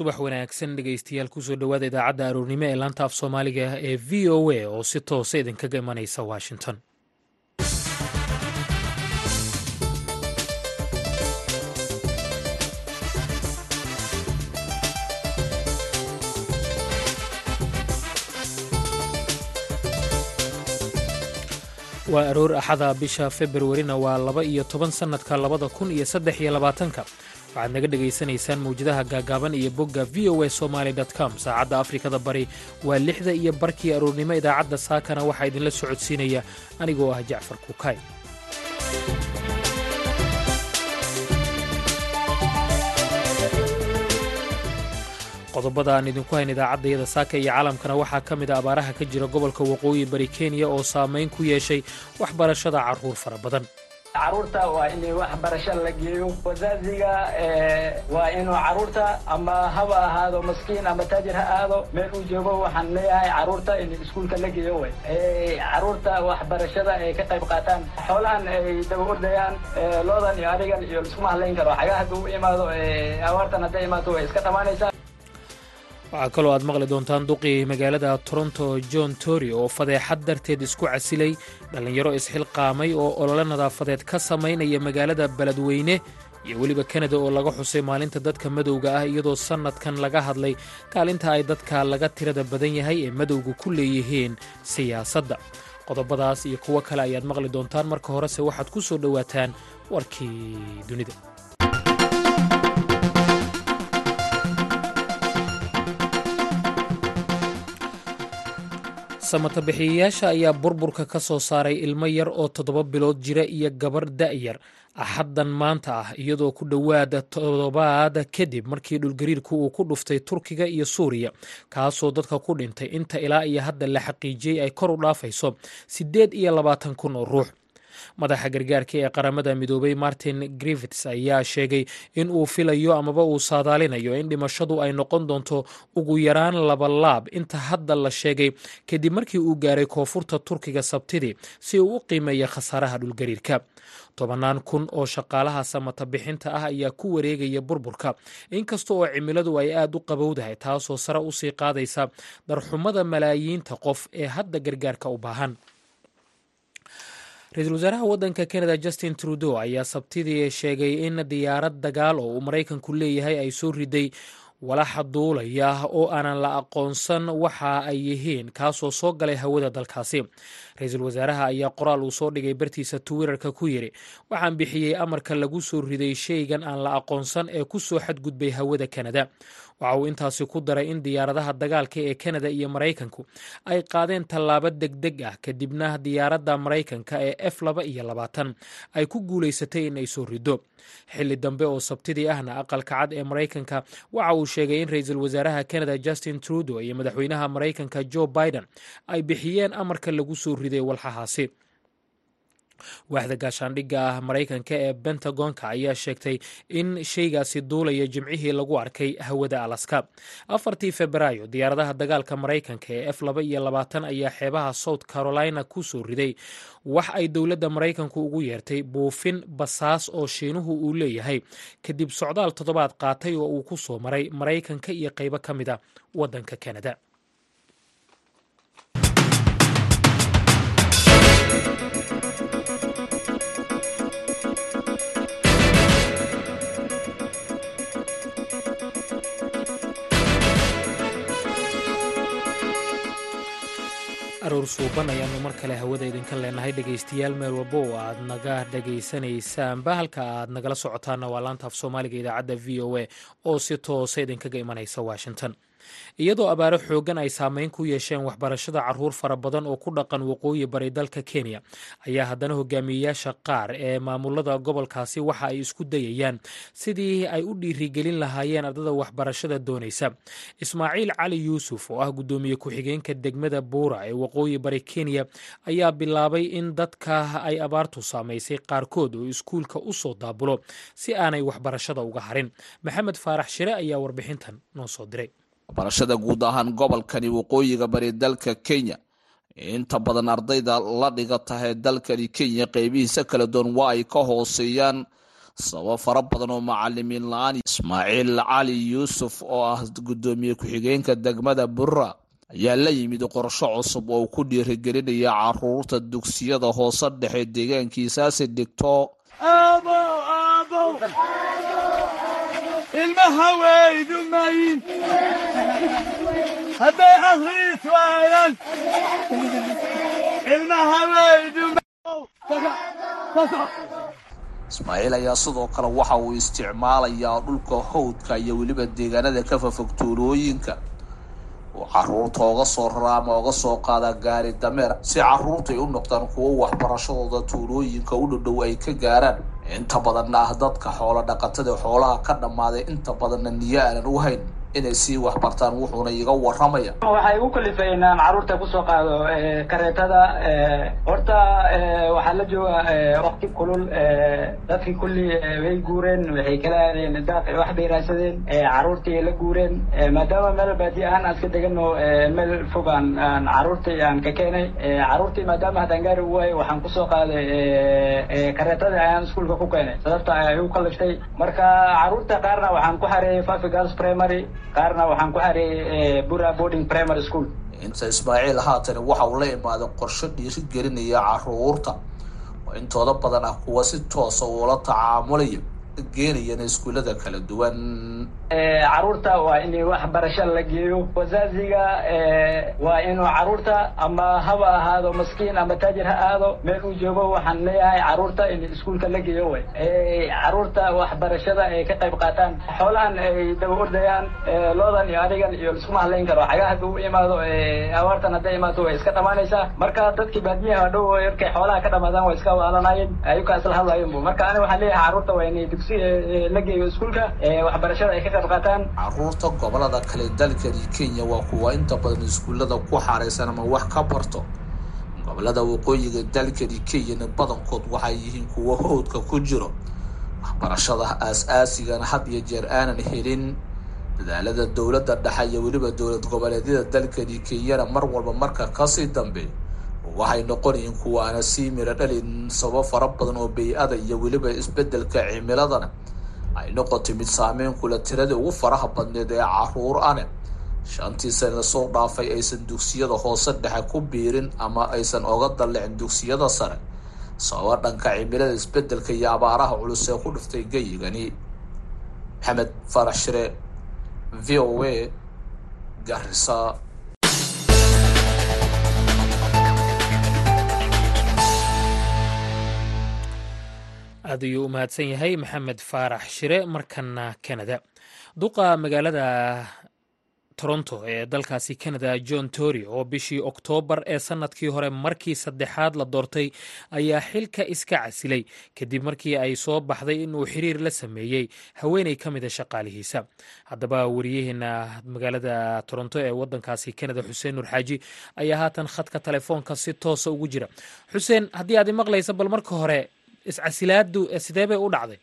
subax wanaagsan dhegaystayaal ku soo dhowaada idaacadda aroornimo ee laanta af soomaaliga ee v o a oo si toosa idinkaga imanaysa washington. Waa aroor axada bisha februarina waa laba iyo toban sannadka labada kun iyo saddex iyo labaatanka waxaad naga dhegaysanaysaan mawjadaha gaagaaban iyo bogga v o a somaly com. Saacadda afrikada bari waa lixda iyo barkii aroornimo idaacadda saakana waxaa idinla socodsiinaya. Anigoo ah jacfar kuukay qodobada aan idinku hayn idaacaddayada saaka iyo caalamkana waxaa ka mid a abaaraha ka jira gobolka waqooyi bari kenya oo saamayn ku yeeshay waxbarashada carruur fara badan carruurta waa in waxbarasho la geeyo. Wasaaziga waa inuu carruurta ama haba ahaado maskiin ama taajir ha aado meel uu joogo waxaan leeyahay carruurta in iskuulka la geeyo way. Caruurta waxbarashada ay ka qayb qaataan. Xoolahan ay daba ordayaan loodan iyo adigan iyo liskuma hadlayn karo. Xagaa hadduu imaado abaartan hadday imaato way iska dhamaanaysaa waxaa kaloo aad maqli doontaan duqii magaalada toronto john tory oo fadeexad darteed isku casilay dhallinyaro isxilqaamay oo olole nadaafadeed ka samaynaya magaalada beledweyne iyo weliba kanada oo laga xusay maalinta dadka madowga ah iyadoo sannadkan laga hadlay kaalinta ay dadka laga tirada badan yahay ee madowga ku leeyihiin siyaasadda. Qodobadaas iyo kuwo kale ayaad maqli doontaan. Marka horese waxaad ku soo dhowaataan warkii dunida samatabixiyayaasha ayaa burburka ka soo saaray ilmo yar oo toddoba bilood jira iyo gabar da'yar axaddan maanta ah iyadoo ku dhowaada toddobaad kadib markii dhulgariirku uu ku dhuftay turkiga iyo suuriya kaasoo dadka ku dhintay inta ilaa iyo hadda la xaqiijiyey ay kor u dhaafayso. Siddeed iyo labaatan kun oo ruux madaxa gargaarka ee qaramada midoobay martin griffits ayaa sheegay in uu filayo amaba uu saadaalinayo in dhimashadu ay noqon doonto ugu yaraan labalaab inta hadda la sheegay kadib markii uu gaaray koonfurta turkiga sabtidii si uu u qiimeeya khasaaraha dhulgariirka. Tobannaan kun oo shaqaalaha samata bixinta ah ayaa ku wareegaya burburka. Inkasta oo cimiladu ay aad u qabowdahay taasoo sare u sii qaadaysa darxumada malaayiinta qof ee hadda gargaarka u baahan ra'iisul wasaaraha waddanka canada justin trudeau ayaa sabtidii sheegay in diyaarad dagaal oo uu maraykanku leeyahay ay soo riday walaxa duulaya oo aanan la aqoonsan waxa ay yihiin kaasoo soo galay hawada dalkaasi. Ra'iisul wasaaraha ayaa qoraal uu soo dhigay bartiisa twitterka ku yidhi waxaan bixiyey amarka lagu soo riday shaygan aan la aqoonsan ee ku soo xadgudbay hawada kanada waxa uu intaasi ku daray in diyaaradaha dagaalka ee kanada iyo maraykanku ay qaadeen tallaabo degdeg ah kadibna diyaaradda maraykanka ee f laba iyo labaatan ay ku guulaysatay in ay soo rido xilli dambe oo sabtidii ahna aqalka cad ee maraykanka waxa uu sheegay in ra'iisul wasaaraha canada justin trudeau iyo madaxweynaha maraykanka joe biden ay bixiyeen amarka lagu soo riday walxahaasi waaxda gaashaandhigga ah maraykanka ee bentagonka ayaa sheegtay in shaygaasi duulaya jimcihii lagu arkay hawada alaska. Afartii febraayo diyaaradaha dagaalka maraykanka ee f laba iyo labaatan ayaa xeebaha south carolina ku soo riday. Wax ay dowladda maraykanku ugu yeertay buufin basaas oo shiinuhu uu leeyahay. Kadib socdaal toddobaad qaatay oo uu ku soo maray maraykanka iyo qaybo ka mid a waddanka kanada aroor suuban ayaanu mar kale hawada idinka leenahay. Dhegaystayaal meel walba oo aad naga dhegaysanaysaanba halka aad nagala socotaana waa laanta af soomaaliga idaacadda v o a. Oo si toosa idinkaga imanaysa washington iyadoo abaaro xooggan ay saameyn ku yeesheen waxbarashada carruur fara badan oo ku dhaqan waqooyi bari dalka kenya. Ayaa haddana hogaamiyeyaasha qaar ee maamulada gobolkaasi waxa ay isku dayayaan sidii ay u dhiirigelin lahaayeen ardada waxbarashada doonaysa. Ismaaciil cali yuusuf oo ah guddoomiye ku-xigeenka degmada buura ee waqooyi bari kenya ayaa bilaabay in dadka ay abaartu saamaysay qaarkood oo iskuulka u soo daabulo si aanay waxbarashada uga harin. Maxamed faarax shire ayaa warbixintan noo soo diray waxbarashada guud ahaan gobolkani waqooyiga bari dalka kenya. Inta badan ardayda la dhigata ee dalkani kenya qeybihiisa kala duwan waa ay ka hooseeyaan. Sabab fara badan oo macalimiin la'aan ismaaciil cali yuusuf oo ah guddoomiye ku-xigeenka degmada burra ayaa la yimid qorsho cusub oo ku dhiirigelinaya carruurta dugsiyada hoose dhexe deegaankiisaasi dhigto ilmaha weydumayin hadday akhriis waayaan ilmaha ismaaciil ayaa sidoo kale waxa uu isticmaalayaa dhulka howdka iyo weliba deegaanada ka fafog tuulooyinka. Uu carruurta oga soo rara ama oga soo qaada gaari dameer si carruurta ay u noqdaan kuwo waxbarashadooda tuulooyinka u dhodhow ay ka gaaraan inta badanna ah dadka xoolo dhaqatada xoolaha ka dhammaaday inta badanna niyo aanan u hayn inay sii waxbartaan wuxuuna iga waramaya waxay igu kalifay inaan carruurta ku soo qaado kareetada horta waxaa la jooga wakti kulul dadkii kulli way guureen waxay kala aadeen wax bay raadsadeen caruurtii la guureen maadaama meel baadi ahaan aan iska degano meel fog aan aan caruurtii aan ka keenay caruurtii maadaama haddaan gaari u waayay waxaan ku soo qaaday kareetada ayaan iskuolka ku keenay sababta ayaa igu kaliftay. Marka carruurta qaarna waxaan ku xareeyay fafi girls primary qaarna waxaan ku xareeyay bura boarding primary school. Inta ismaaciil haatani waxa uu la imaaday qorsho dhiiri gelinaya carruurta. Oo intooda badan ah kuwa si toosa uula tacaamulaya geenayana iskuullada kala duwan carruurta waa in waxbarasho la geeyo. Wasaaziga waa inuu carruurta ama haba ahaado maskiin ama taajir ha aado meel uu joogo waxaan leeyahay carruurta in iskuulka la geeyo way. Caruurta waxbarashada ay ka qayb qaataan. Xoolahan ay daba ordayaan loodan iyo adigan iyo liskuma hadlayn karo. Xagaa hadda u imaado abaartan hadday imaato way iska dhamaanaysaa. Marka dadkii baadiyaha dhow yarkay xoolaha ka dhamaadaan way iska waalanayeen ayuka isla hadlayen bu marka ani waxaan leeyahay carruurta waa inay dugsi la geeyo iskuulka. Waxbarashada ay ka carruurta gobollada kale dalkani kenya waa kuwa inta badan iskuullada ku xaraysan ama wax ka barto. Gobolada waqooyiga dalkani kenyana badankood waxay yihiin kuwa howdka ku jiro. Waxbarashada aas-aasigana had iyo jeer aanan helin. Dadaalada dowladda dhexe iyo weliba dowlad goboleedyada dalkani kenyana mar walba marka ka sii dambe waxay noqonayeen kuwa aana sii miro dhalin. Sababo fara badan oo bay-ada iyo weliba isbeddelka cimiladana ay noqotay mid saameyn kula tiradii ugu faraha badneed ee carruur ane. Shantii sana la soo dhaafay aysan dugsiyada hoose dhexe ku biirin ama aysan oga dallicin dugsiyada sare. Sababa dhanka cimilada isbeddelka iyo abaaraha culus ee ku dhiftay geyigani maxamed farax shire v o a garisa aad ayuu u mahadsan yahay maxamed faarax shire markana canada. Duqa magaalada toronto ee dalkaasi canada john tory oo bishii oktoobar ee sannadkii hore markii saddexaad la doortay ayaa xilka iska casilay kadib markii ay soo baxday inuu xiriir la sameeyey haweeney ka mida shaqaalihiisa. Haddaba wariyaheena magaalada toronto ee wadankaasi canada xuseen nur xaaji ayaa haatan khadka telefoonka si toosa ugu jira. Xuseen haddii aad imaqlaysa bal marka hore iscasilaadu sidee bay u dhacday?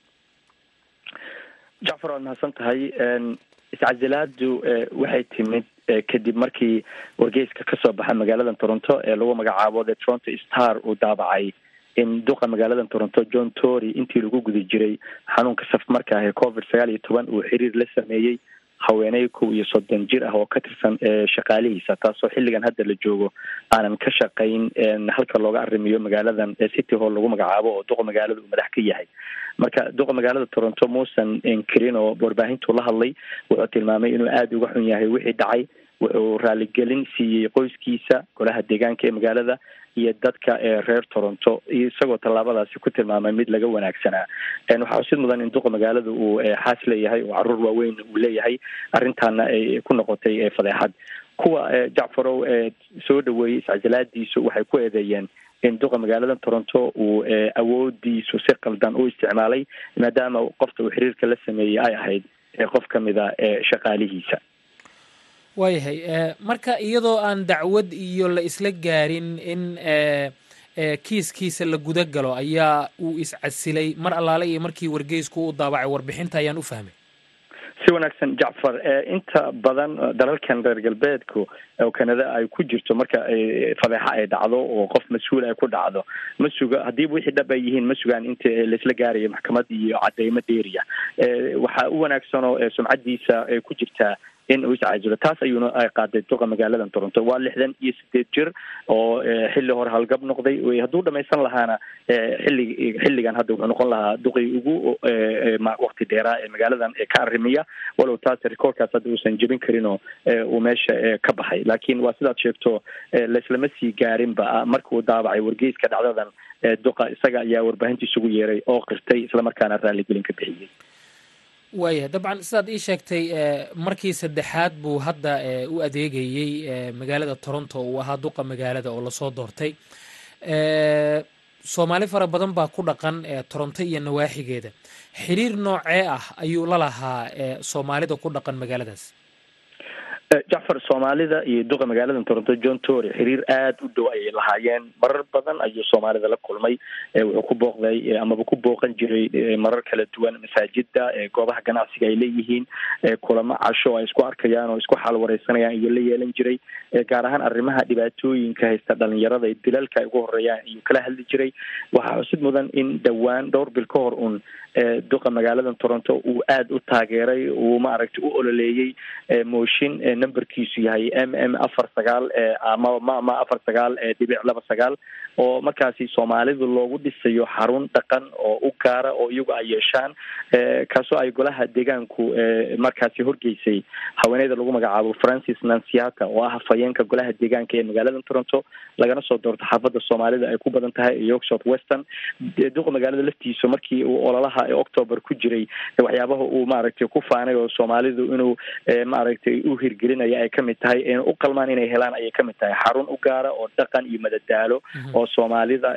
Jacfar waad mahadsan tahay iscasilaadu waxay timid kadib markii wargeyska ka soo baxa magaalada toronto ee lagu magacaabo the toronto star uu daabacay in duqa magaalada toronto john tory intii lagu guda jiray xanuunka safmarka ah ee covid sagaal iyo toban uu xiriir la sameeyey haweeney kow iyo soddon jir ah oo ka tirsan shaqaalihiisa taasoo xilligan hadda la joogo aanan ka shaqayn halka looga arrimiyo magaaladan city hall lagu magacaabo oo duqa magaalada uu madax ka yahay. Marka duqa magaalada toronto muusan inkirin oo warbaahintuu la hadlay wuxuu tilmaamay inuu aada uga xun yahay wixii dhacay wuxuu raaligelin siiyey qoyskiisa golaha deegaanka ee magaalada iyo dadka reer toronto. Isagoo tallaabadaasi ku tilmaamay mid laga wanaagsanaa waxaa xusid mudan in duqa magaalada uu xaas leeyahay oo carruur waaweyn uu leeyahay arrintaana ay ku noqotay fadeexad. Kuwa jacfarow soo dhaweeyey iscasilaadiisu waxay ku eedeeyeen in duqa magaalada toronto uu awoodiisu si qaldan u isticmaalay maadaama qofta uu xiriirka la sameeyey ay ahayd qof ka mid a shaqaalihiisa waayahay marka iyadoo aan dacwad iyo la isla gaarin in kiiskiisa la guda galo ayaa uu iscasilay mar allaale iyo markii wargeysku u daabacay warbixinta ayaan u fahmay. Si wanaagsan jacfar inta badan dalalkan reer galbeedku oo kanada ay ku jirto marka fadeexa ay dhacdo oo qof mas'uul ay ku dhacdo ma suga haddiiba wixii dhab ay yihiin ma sugaan inta laisla gaarayo maxkamad iyo cadeymo dheeriya. Waxaa u wanaagsanoo sumcadiisa ku jirtaa in uu iscaajilo taas ayuuna ay qaaday duqa magaaladan toronto. Waa lixdan iyo sideed jir oo xilli hore halgab noqday. Hadduu dhamaysan lahaana xilli xilligan hadda wuxuu noqon lahaa duqii ugu wakti dheeraa ee magaaladan ka arrimiya. Walow taas rekoorkaas hadda uusan jebin karinoo uu meesha ka baxay. Laakiin waa sidaad sheegto laislama sii gaarinba marka uu daabacay wargeyska dhacdadan duqa isaga ayaa warbaahinta isugu yeeray oo qirtay islamarkaana raaligelin ka bixiyey waayahay dabcan sidaad ii sheegtay markii saddexaad buu hadda u adeegayey magaalada toronto uu ahaa duqa magaalada oo la soo doortay. Soomaali fara badan baa ku dhaqan toronto iyo nawaaxigeeda. Xiriir noocee ah ayuu la lahaa soomaalida ku dhaqan magaaladaas jacfar soomaalida iyo duqa magaalada toronto john tory xiriir aada u dhow ayay lahaayeen. Marar badan ayuu soomaalida la kulmay wuxuu ku booqday amaba ku booqan jiray marar kala duwan masaajida goobaha ganacsiga ay leeyihiin kulamo casho ay isku arkayaan oo isku xaalwareysanayaan iyo la yeelan jiray gaar ahaan arrimaha dhibaatooyinka haysta dhalinyarada dilalka ay ugu horeeyaan ayuu kala hadli jiray. Waxaa xusid mudan in dhowaan dhowr bil ka hor un duqa magaalada toronto uu aada u taageeray uu maaragtay u ololeeyey mooshin numberkiisu yahay m m afar sagaal ama mama afar sagaal dhibic laba sagaal oo markaasi soomaalidu loogu dhisayo xarun dhaqan oo u gaara oo iyagu ay yeeshaan kaasoo ay golaha deegaanku markaasi horgeysay. Haweeneyda lagu magacaabo francis nanciata oo ah hafayeenka golaha deegaanka ee magaalada toronto lagana soo doorto xaafada soomaalida ay ku badan tahay york south western. Duqa magaalada laftiisa markii uu ololaha october ku jiray waxyaabaha uu maaragtay ku faanay oo soomaalidu inuu maaragtay u hirgelinaya ay ka mid tahay u qalmaan inay helaan ayay ka mid tahay. Xarun u gaara oo dhaqan iyo madadaalo oo soomaalida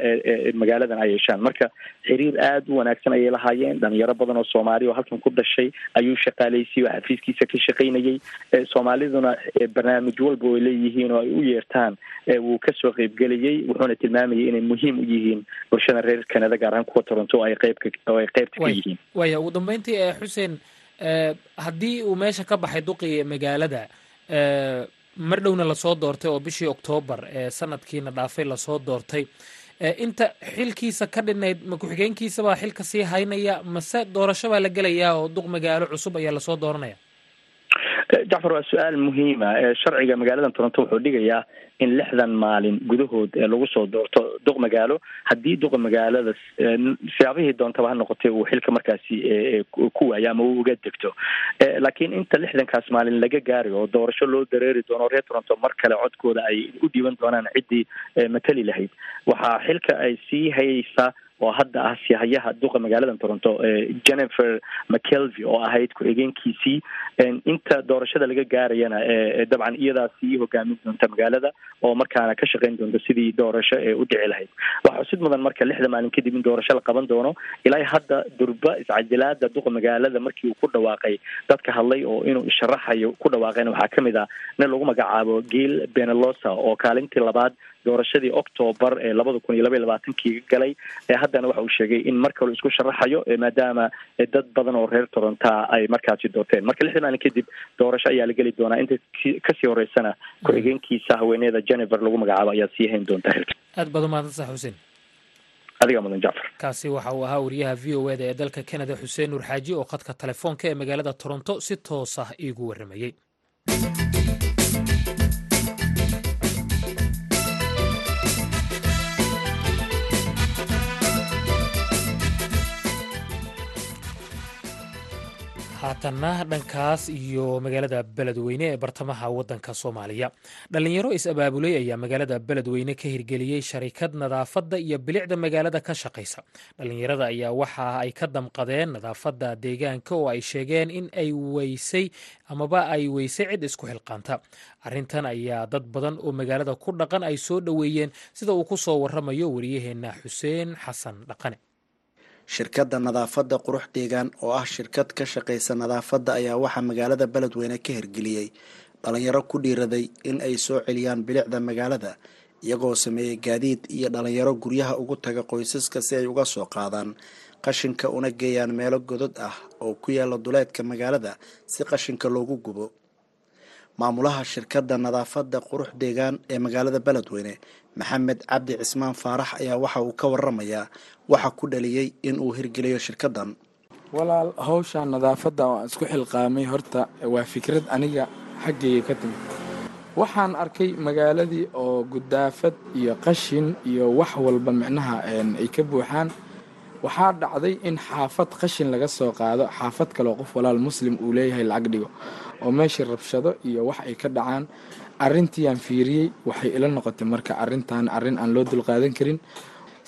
magaaladan ay yeeshaan. Marka xiriir aada u wanaagsan ayay lahaayeen. Dhalinyaro badan oo soomaali oo halkan ku dhashay ayuu shaqaaleysiy oo xafiiskiisa ka shaqaynayay. Soomaaliduna barnaamij walba ay leeyihiin oo ay u yeertaan wuu ka soo qeybgelayay wuxuuna tilmaamayay inay muhiim u yihiin bulshada reer canada gaar ahaan kuwa toronto ay qeybka oo ay qeybta ka yihiin waya ugu dambeyntii xuseen haddii uu meesha ka baxay duqii magaalada mar dhowna la soo doortay oo bishii oktoobar sanadkiina dhaafay la soo doortay inta xilkiisa ka dhinayd ma ku-xigeenkiisa baa xilka sii haynaya mase doorasho baa la gelayaa oo duq magaalo cusub ayaa la soo dooranaya jacfar waa su'aal muhiima sharciga magaalada toronto wuxuu dhigayaa in lixdan maalin gudahood lagu soo doorto duq magaalo. Haddii duqa magaalada siyaabihii doontaba ha noqotay uu xilka markaasi ku waayo ama uga degto. Laakiin inta lixdankaas maalin laga gaari oo doorasho loo dareeri doono reer toronto mar kale codkooda ay u dhiiban doonaan ciddii matali lahayd. Waxaa xilka ay sii hayeysaa oo hadda ah sihayaha duqa magaalada toronto jennifer mckelvy oo ahayd ku-xigeenkiisii inta doorashada laga gaarayana dabcan iyadaa sii hogaamin doonta magaalada oo markaana ka shaqeyn doonta sidii doorasho ee u dhici lahayd. Waxaa xusid mudan marka lixda maalin kadib in doorasho la qaban doono ilaa hadda durba iscadilaada duqa magaalada markii uu ku dhawaaqay dadka hadlay oo inuu isharaxayo ku dhawaaqayna waxaa ka mid ah nin lagu magacaabo gil benelosa oo kaalintii labaad doorashadii octoobar ee labada kun iyo laba iyo labaatankii galay haddana waxa uu sheegay in mar kale isku sharaxayo maadaama dad badan oo reer toronta ay markaasi doorteen. Marka lixda maalin kadib doorasho ayaa la geli doonaa. Inta ka sii horeysana ku-xigeenkiisa haweeneyda jennifer lagu magacaabo ayaa sii hayn doonta xilka aad baad umahadsansa xuseen. Adiga mudan jacfar kaasi waxa uu ahaa wariyaha v o eda ee dalka canada xuseen nuur xaaji oo khadka telefoonka ee magaalada toronto si toos ah iigu warramayey haatanna dhankaas iyo magaalada beledweyne ee bartamaha waddanka soomaaliya. Dhallinyaro is-abaabulay ayaa magaalada beledweyne ka hirgeliyey sharikad nadaafadda iyo bilicda magaalada ka shaqaysa. Dhallinyarada ayaa waxa ay ka damqadeen nadaafadda deegaanka oo ay sheegeen in ay weysay amaba ay weysay cid isku xilqaanta. Arrintan ayaa dad badan oo magaalada ku dhaqan ay soo dhoweeyeen sida uu ku soo waramayo wariyaheenna xuseen xasan dhaqane shirkadda nadaafadda qurux deegaan oo ah shirkad ka shaqaysa nadaafadda ayaa waxaa magaalada beledweyne ka hirgeliyey. Dhalinyaro ku dhiiraday in ay soo celiyaan bilicda magaalada iyagoo sameeyey gaadiid iyo dhalinyaro guryaha ugu taga qoysaska si ay uga soo qaadaan. Qashinka una geeyaan meelo godod ah oo ku yaalla duleedka magaalada si qashinka loogu gubo maamulaha shirkadda nadaafadda qurux deegaan ee magaalada beledweyne maxamed cabdi cismaan faarax ayaa waxa uu ka waramayaa waxa ku dhaliyey in uu hirgeliyo shirkaddan. Walaal hawsha nadaafadda oo aan isku xilqaamay horta waa fikrad aniga xaggayga ka timid. Waxaan arkay magaaladii oo gudaafad iyo qashin iyo wax walba micnaha ay ka buuxaan. Waxaa dhacday in xaafad qashin laga soo qaado xaafad kaleo qof walaal muslim uu leeyahay lacag dhigo oo meeshii rabshado iyo wax ay ka dhacaan arrintiiyaan fiiriyey waxay ila noqotay marka arrintan arrin aan loo dulqaadan karin.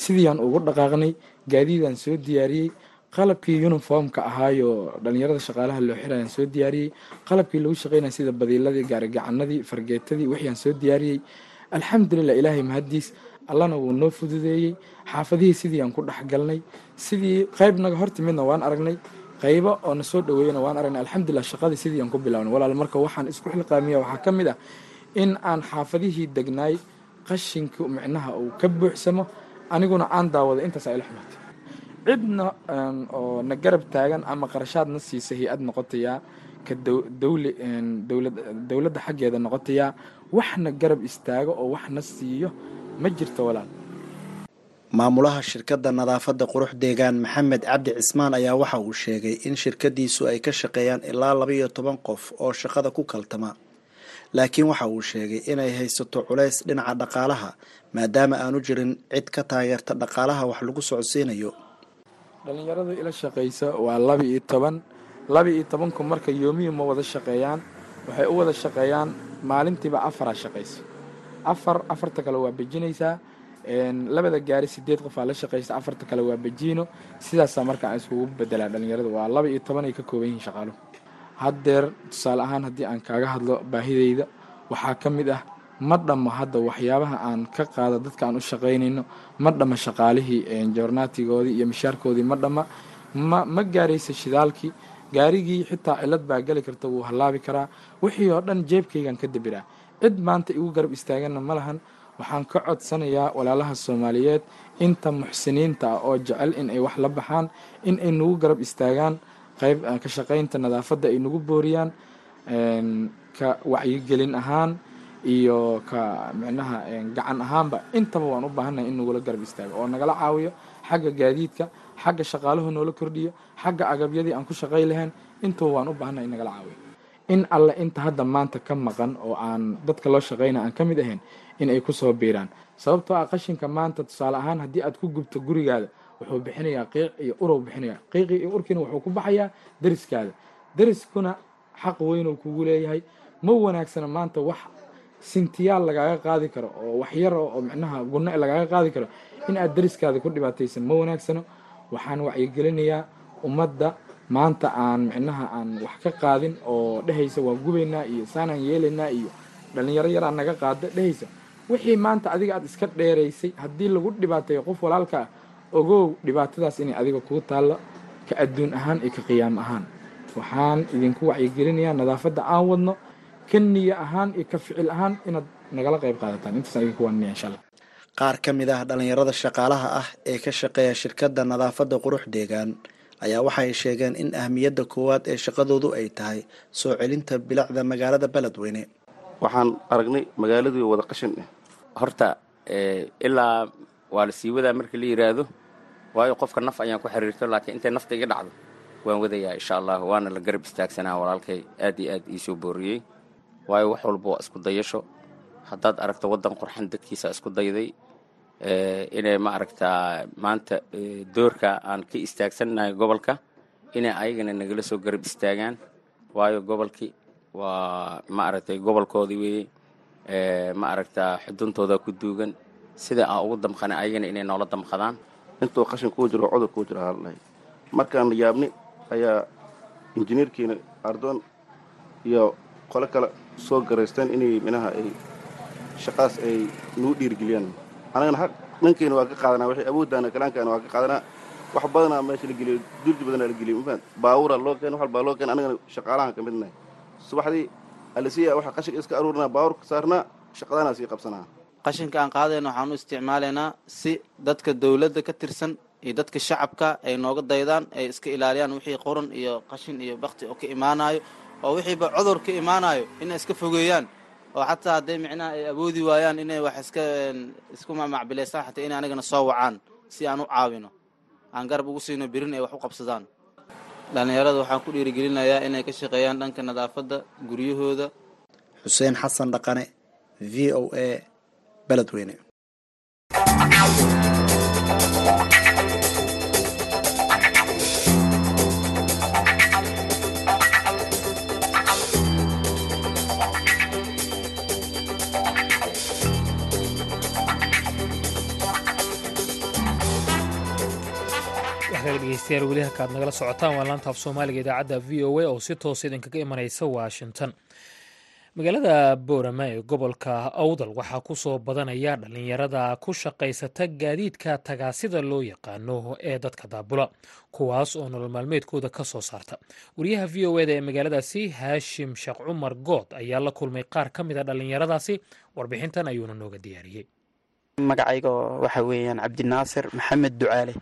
Sidiiaan ugu dhaqaaqnay gaadiidaan soo diyaariyey qalabkii yuniformka ahaayo dhallinyarada shaqaalaha loo xirayaan soo diyaariyey qalabkii lagu shaqeynaya sida badiiladii gaarigacanadii fargeetadii wixiyaan soo diyaariyey. Alxamdulilah ilaahay mahaddiis allana wuu noo fududeeyey. Xaafadihii sidii aan ku dhexgalnay sidii qayb naga hortimidna waan aragnay qaybo oo na soo dhaweeyana waan aragnay alxamdulilah shaqadii sidii aan ku bilawnay walaal marka waxaan isku xilqaamiya waxaa ka mid ah in aan xaafadihii degnaay qashinku micnaha uu ka buuxsamo aniguna aan daawado intaas ay la xumatay cidna oo na garab taagan ama qarashaad na siisa hay'ad noqotayaa ka dowladda xaggeeda noqotayaa waxna garab istaago oo wax na siiyo ma jirto walaal maamulaha shirkadda nadaafadda qurux deegaan maxamed cabdi cismaan ayaa waxa uu sheegay in shirkadiisu ay ka shaqeeyaan ilaa laba iyo toban qof oo shaqada ku kaltama. Laakiin waxa uu sheegay inay haysato culays dhinaca dhaqaalaha maadaama aanu jirin cid ka taageerta dhaqaalaha wax lagu socodsiinayo. Dhallinyarada ila shaqaysa waa laba iyo toban laba iyo tobanku marka yoomiyu ma wada shaqeeyaan waxay u wada shaqeeyaan maalintiiba afaraa shaqaysa afar afarta kale waa bejinaysaa labada gaari sideed qofaa la shaqaysa afarta kale waa bejiino sidaasaa marka aan iskugu bedelaa dhallinyarada waa laba iyo toban ay ka kooban yihiin shaqaaluhu. Haddeer tusaale ahaan haddii aan kaaga hadlo baahideyda waxaa ka mid ah ma dhammo hadda waxyaabaha aan ka qaado dadka aan u shaqaynayno. Ma dhamma shaqaalihii joornaatigoodii iyo mishaarkoodii. Ma dhamma ma ma gaaraysa shidaalkii. Gaarigii xitaa cilad baa geli karta wuu hallaabi karaa. Wixii oo dhan jeebkaygaan ka dabiraa cid maanta igu garab istaaganna ma lahan waxaan ka codsanayaa walaalaha soomaaliyeed inta muxsiniinta ah oo jecel in ay wax la baxaan in ay nagu garab istaagaan qayb ka shaqaynta nadaafadda ay nagu booriyaan ka wacyigelin ahaan iyo ka micnaha gacan ahaanba. Intaba waan u baahannahay in nagula garab istaago oo nagala caawiyo xagga gaadiidka xagga shaqaaluhu noola kordhiyo xagga agabyadii aan ku shaqay lahayn. Intaba waan u baahannahay in nagala caawiyo in alle inta hadda maanta ka maqan oo aan dadka loo shaqayna aan ka mid ahayn in ay ku soo biiraan. Sababtoo ah qashinka maanta tusaale ahaan haddii aad ku gubto gurigaada wuxuu bixinayaa qiic iyo urow bixinaya qiiqii iyo urkiina wuxuu ku baxayaa deriskaada. Deriskuna xaq weynuu kugu leeyahay. Ma wanaagsana maanta wax sintiyaal lagaaga qaadi karo oo waxyar oo micnaha gunno lagaaga qaadi karo in aad deriskaada ku dhibaataysan. Ma wanaagsano? Waxaan wacyigelinayaa ummadda maanta aan micnaha aan wax ka qaadin oo dhehaysa waan gubaynaa iyo saanaan yeelaynaa iyo dhallinyaro yaraan naga qaada dhehaysa wixii maanta adiga aad iska dheeraysay haddii lagu dhibaateeyo qof walaalka ah ogow dhibaatadaas inay adiga kuu taallo ka adduun ahaan iyo ka qiyaam ahaan. Waxaan idinku wacyigelinayaa nadaafadda aan wadno ka niyo ahaan iyo ka ficil ahaan inaad nagala qayb qaadataan. Intaasaan idinku waanaya insha allah. Qaar ka mid ah dhallinyarada shaqaalaha ah ee ka shaqeeya shirkadda nadaafadda qurux deegaan ayaa waxay sheegeen in ahmiyadda koowaad ee shaqadoodu ay tahay soo celinta bilicda magaalada beledweyne. Waxaan aragnay magaaladii wada qashin ah horta ilaa waa la sii wadaa marka la yidhaahdo waayo qofka naf ayaan ku xiriirto laakiin intay nafta iga dhacdo waan wadayaa insha allah waana la garab istaagsanaa walaalkay aad iyo aad iisoo booriyey. Waayo wax walba waa isku dayasho. Haddaad aragto waddan qurxan dadkiisa isku dayday inay ma aragtaa maanta doorka aan ka istaagsannahay gobolka inay ayagana nagala soo garab istaagaan waayo gobolkii waa ma aragtay gobolkoodii weeye ma aragtaa xuduntooda ku duugan. Sida aan ugu damqana ayagana inay noola damqadaan. Intuu qashin kuu jiro cudur kuu jiro haladhahay markaan yaabni ayaa injineerkiina ardoon iyo qole kale soo garaysteen inay minaha ay shaqaas ay nagu dhiirgeliyaan anagana dhankeyna waa ka qaadanaa waxay awooddaana kalaankaana waa ka qaadanaa wax badanaa meesha la geliyo jurdi badanaa la geliyo mafahant baabuura loo keen wax walbaa loo keen anagana shaqaalahan ka midnahay subaxdii alisiya waxa qashinka iska aruurinaa baabuurka saarnaa shaqadaanaa sii qabsanaa. Qashinka aan qaadayna waxaan u isticmaalaynaa si dadka dawladda ka tirsan iyo dadka shacabka ay nooga daydaan ay iska ilaaliyaan wixii qoran iyo qashin iyo bakti oo ka imaanayo oo wixiiba cudur ka imaanayo inay iska fogeeyaan oo xataa hadday micnaha ay awoodi waayaan inay wax iska isku mamacbilaystaan xataa inay anigana soo wacaan si aan u caawino. Aan garab ugu siino birin ay wax u qabsadaan. Dhallinyarada waxaan ku dhiirigelinayaa inay ka shaqeeyaan dhanka nadaafadda guryahooda. Xuseen xasan dhaqane v o a beledweyne dhegeystayaal weli halkaad nagala socotaan waa laanta af soomaaliga idaacadda v o a oo si toos idinkaga imanaysa washington. Magaalada boorama ee gobolka awdal waxaa ku soo badanaya dhallinyarada ku shaqaysata gaadiidka tagaasida loo yaqaano ee dadka daabula kuwaas oo nolol maalmeedkooda ka soo saarta. Wariyaha v o eda ee magaaladaasi haashim sheekh cumar good ayaa la kulmay qaar ka mid a dhallinyaradaasi warbixintan ayuuna nooga diyaariyey. Magacayga waxa weeyaan cabdinaasir maxamed ducaale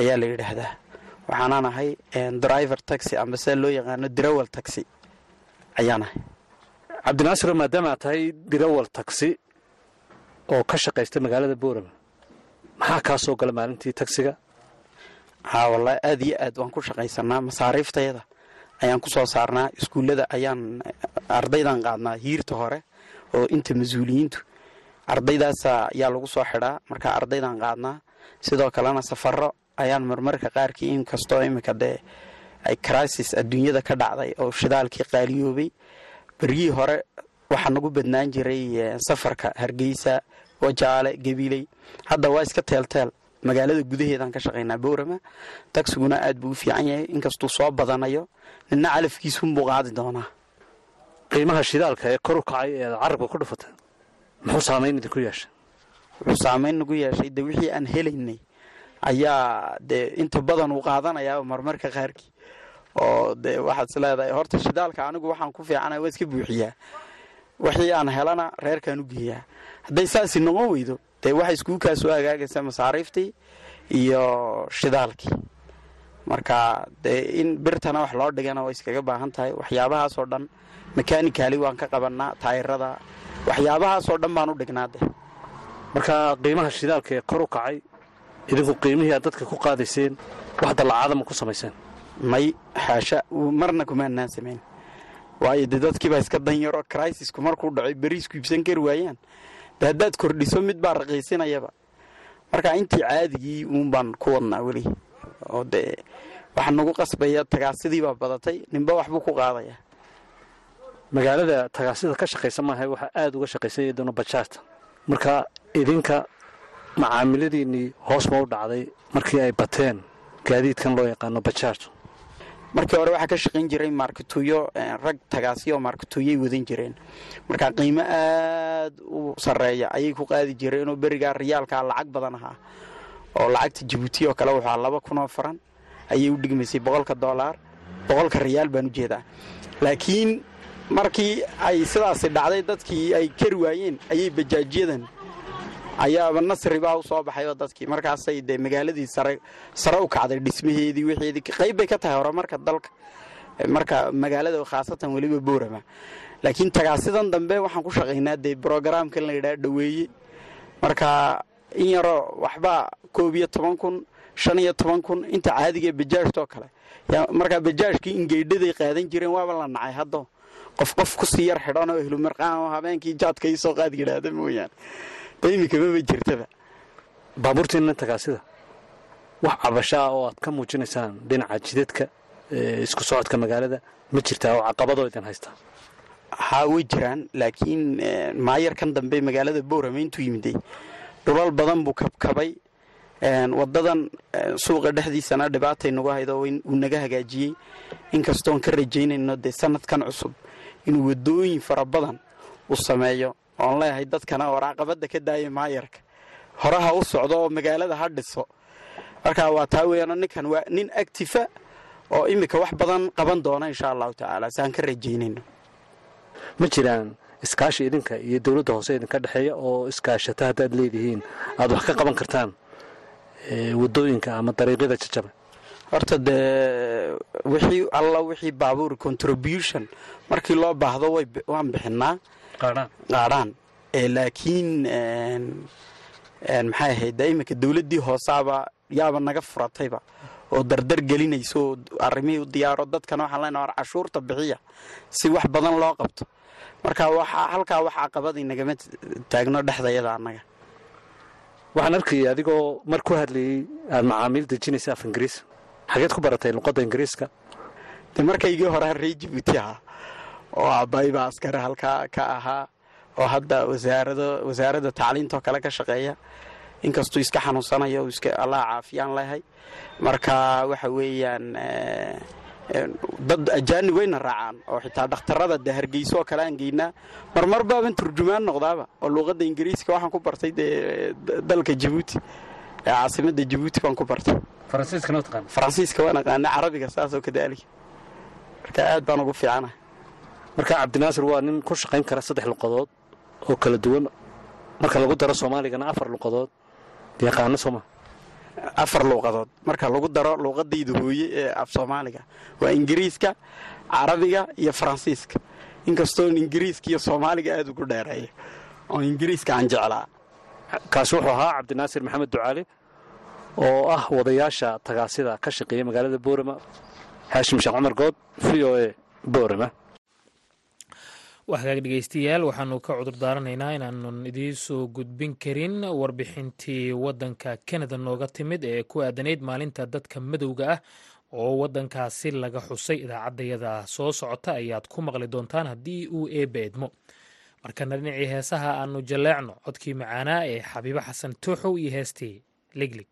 ayaa la yidhaahdaa. Waxaanaan ahay driver taxi amba sida loo yaqaano dirawal taxi. Ayaan ahay. Cabdinaasiro maadaama aad tahay dirawal taxi oo ka shaqaysta magaalada boorama maxaa kaa soo gala maalintii taxiga? Haa wallaahi aad iyo aad waan ku shaqaysanaa masaariiftayada ayaan ku soo saarnaa iskuullada ayaan ardaydan qaadnaa hiirta hore oo inta mas'uuliyiintu ardaydaasa ayaa lagu soo xidhaa markaa ardaydan qaadnaa. Sidoo kalena safaro ayaan marmarka qaarkii inkastoo iminka dee ay crisis adduunyada ka dhacday oo shidaalkii qaaliyoobay beryihii hore waxaa nagu badnaan jiray safarka hargeysa wajaale gabiley. Hadda waa iska teelteel. Magaalada gudaheedaan ka shaqaynaa bowrama. Tagsiguna aad buu u fiican yahay. Inkastuu soo badanayo nina calafkiisunbuu qaadi doonaa. Qiimaha shidaalka ee kor u kacay ee aad carabka ku dhufatay muxuu saamayn idinku yeeshay? Wuxuu saamayn nagu yeeshay. De wixii aan helaynay ayaa dee inta badan uu qaadanayaa marmarka qaarkii. Oo dee waxaad is leedahay horta shidaalka anigu waxaan ku fiicana waa iska buuxiyaa. Wixii aan helana reerkaan u geeyaa. Hadday saasi noqon weydo dee waxay iskugu kaa soo hagaagaysa masaariiftii iyo shidaalkii. Marka dee in birtana wax loo dhigana way iskaga baahan tahay. Waxyaabahaasoo dhan makanikali waan ka qabannaa taayirada. Waxyaabahaasoo dhan baan u dhignaa de. Marka qiimaha shidaalka ee kor u kacay idinku qiimihii aad dadka ku qaadayseen wax dallacaada ma ku samayseen? May xaasha marna kumaanaan samayn. Waayo dee dadkiibaa iska danyaro crisisku markuu dhacay beriisku iibsan kari waayaan. De haddaad kordhiso mid baa raqiisinayaba marka intii caadigii uun baan ku wadnaa weli. Oo dee waxaa nagu qasbaya tagaasidii baa badatay ninba waxbuu ku qaadaya. Magaalada tagaasida ka shaqaysa maaha waxaa aada uga shaqaysanya doona bajaajta marka idinka macaamiladiinnii hoos ma u dhacday markii ay bateen gaadiidkan loo yaqaano bajaajtu markii hore waxaa ka shaqayn jiray maarkatuuyo rag tagaasiyo maarkatuuyoy wadan jireen. Marka qiimo aad u sarreeya ayay ku qaadi jireenoo berigaa riyaalkaa lacag badan ahaa oo lacagta jabuuti oo kale wuxua laba kunoo faran ayay u dhigmaysay boqolka doolaar boqolka riyaal baan u jeedaa. Laakiin markii ay sidaasi dhacday dadkii ay kari waayeen ayay bajaajyadan ayaaba nasri baa u soo baxayoo dadkii markaasay dee magaaladii sare u kacday dhismaheedii wixeedii qayb bay ka tahay horumarka dalka marka magaalada khaasatan weliba boorama. Laakiin tagaasidan dambe waxaan ku shaqaynaa dee brogaraamkan la yidhaha dhaweeye marka in yaroo waxbaa koob iyo toban kun shan iyo toban kun inta caadigae bajaajtoo kale. Markaa bajaajkii ingeydhaday qaadan jireen waaba la nacay haddo qof qof ku sii yar xidhan oo ehlumarqaan oo habeenkii jaadka isoo qaad yidhaahda mooyaane da imikababa jirtaba. Baabuurtiinna tagaasida wax cabasho ah oo aad ka muujinaysaan dhinaca jidadka isku socodka magaalada ma jirtaa oo caqabadoo idin haystaa? Haa way jiraan laakiin maayarkan dambe magaalada boorame intuu yimiday dhulal badan buu kabkabay wadadan suuqa dhexdiisana dhibaatay nagu haydo uu naga hagaajiyey. Inkastoon ka rajaynayno dee sanadkan cusub. Inuu wadooyin fara badan u sameeyo oon leeyahay dadkana waraaqabada ka daaya maayarka. Horaha u socdo oo magaalada ha dhiso. Marka waa taa weyaano ninkan waa nin actifa oo imika wax badan qaban doona insha allahu tacaala. Saan ka rajaynayno ma jiraan iskaashi idinka iyo dowladda hoose idinka dhexeeya oo iskaashata haddaad leedihiin? Aad wax ka qaban kartaan waddooyinka ama dariiqyada jajaba? Horta dee wixii alla wixii baabuur contribution markii loo baahdo waan bixinaa qaadhaan laakiin maxay ahayd de iminka dowladdii hoosaaba yaaba naga furatayba oo dardar gelinayso oo arrimihii u diyaaro dadkana waxaan leenaha war cashuurta bixiya si wax badan loo qabto. Marka halkaa wax caqabadii nagama taagno dhexdayada annaga. Waxaan arkayay adigoo mar ku hadlayey aada macaamiil dejinaysa af ingiriis. Xageed ku baratay luqadda ingiriiska. De markaygii hore ree jibuuti ahaa oo aabbaybaa askari halkaa ka ahaa oo hadda wasaaradda tacliintoo kale ka shaqeeya. Inkastuu iska xanuunsanayo iska allah caafiyaan lehay. Marka waxa weeyaan dad ajaanib wayna raacaan oo xitaa dhakhtarada de hargeyso oo kale aan geynaa. Marmar baaban turjumaan noqdaaba oo luuqadda ingiriiska waxaan ku bartay dee dalka jabuuti ee caasimadda jabuuti baan ku bartay. Faransiiska waan aqaana carabiga saasoo kadaalika. Marka aad baan ugu fiicana marka cabdinaasir waa nin ku shaqayn kara saddex luqadood oo kala duwan. Marka lagu daro soomaaligana afar luqadood. Yaqaano sooma. Afar luuqadood marka lagu daro luuqadayda hooye ee af soomaaliga waa ingiriiska carabiga iyo faransiiska. Inkastoon ingiriiska iyo soomaaliga aada ugu dheereeyo oo ingiriiska aan jeclaa. Kaasi wuxuu ahaa cabdinaasir maxamed ducaali oo ah wadayaasha tagaasida ka shaqeeya magaalada boorama. Haashim sheekh cumar good v o a boorama waa dhegeystayaal waxaanu ka cudur daaranaynaa inaanan idiin soo gudbin karin warbixintii waddanka kanada nooga timid ee ku aadanayd maalinta dadka madowga ah oo waddankaasi laga xusay. Idaacaddayada soo socota ayaad ku maqli doontaan haddii uu eebba edmo markana dhinacii heesaha aanu jalleecno codkii macaanaa ee xabiibo xasan tuuxow iyo heestii liglig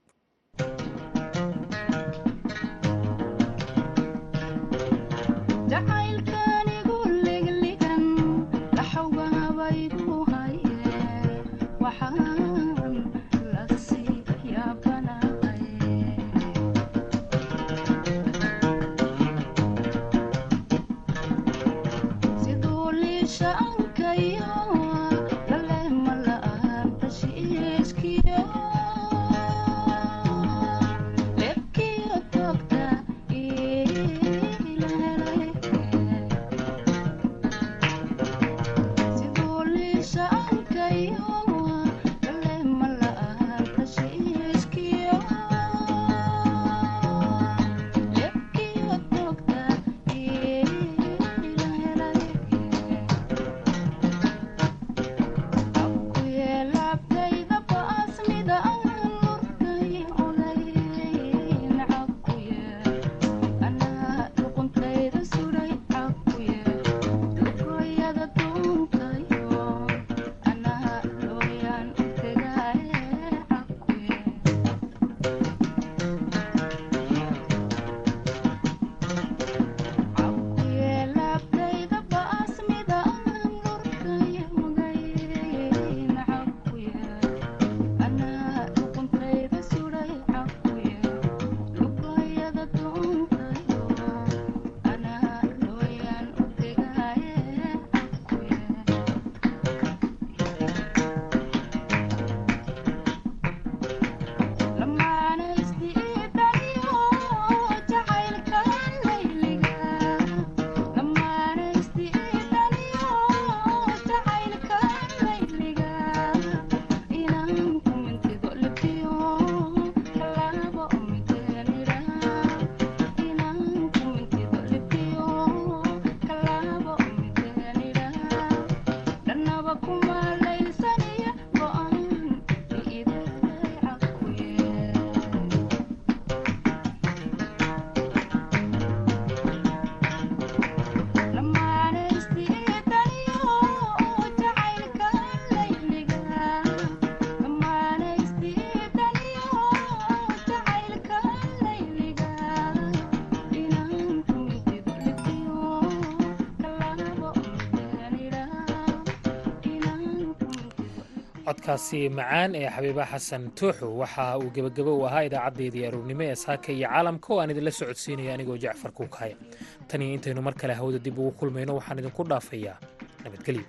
想。Codkaasi macaan ee xabiiba xasan tuuxu. Waxa uu gebagabo u ahaa idaacaddayda aroornimo ee saaka iyo caalamka oo aan idinla socodsiinaya anigoo jacfar kuukahaya tan iyo intaynu mar kale hawada dib ugu kulmayno. Waxaan idinku dhaafayaa nabadgelyo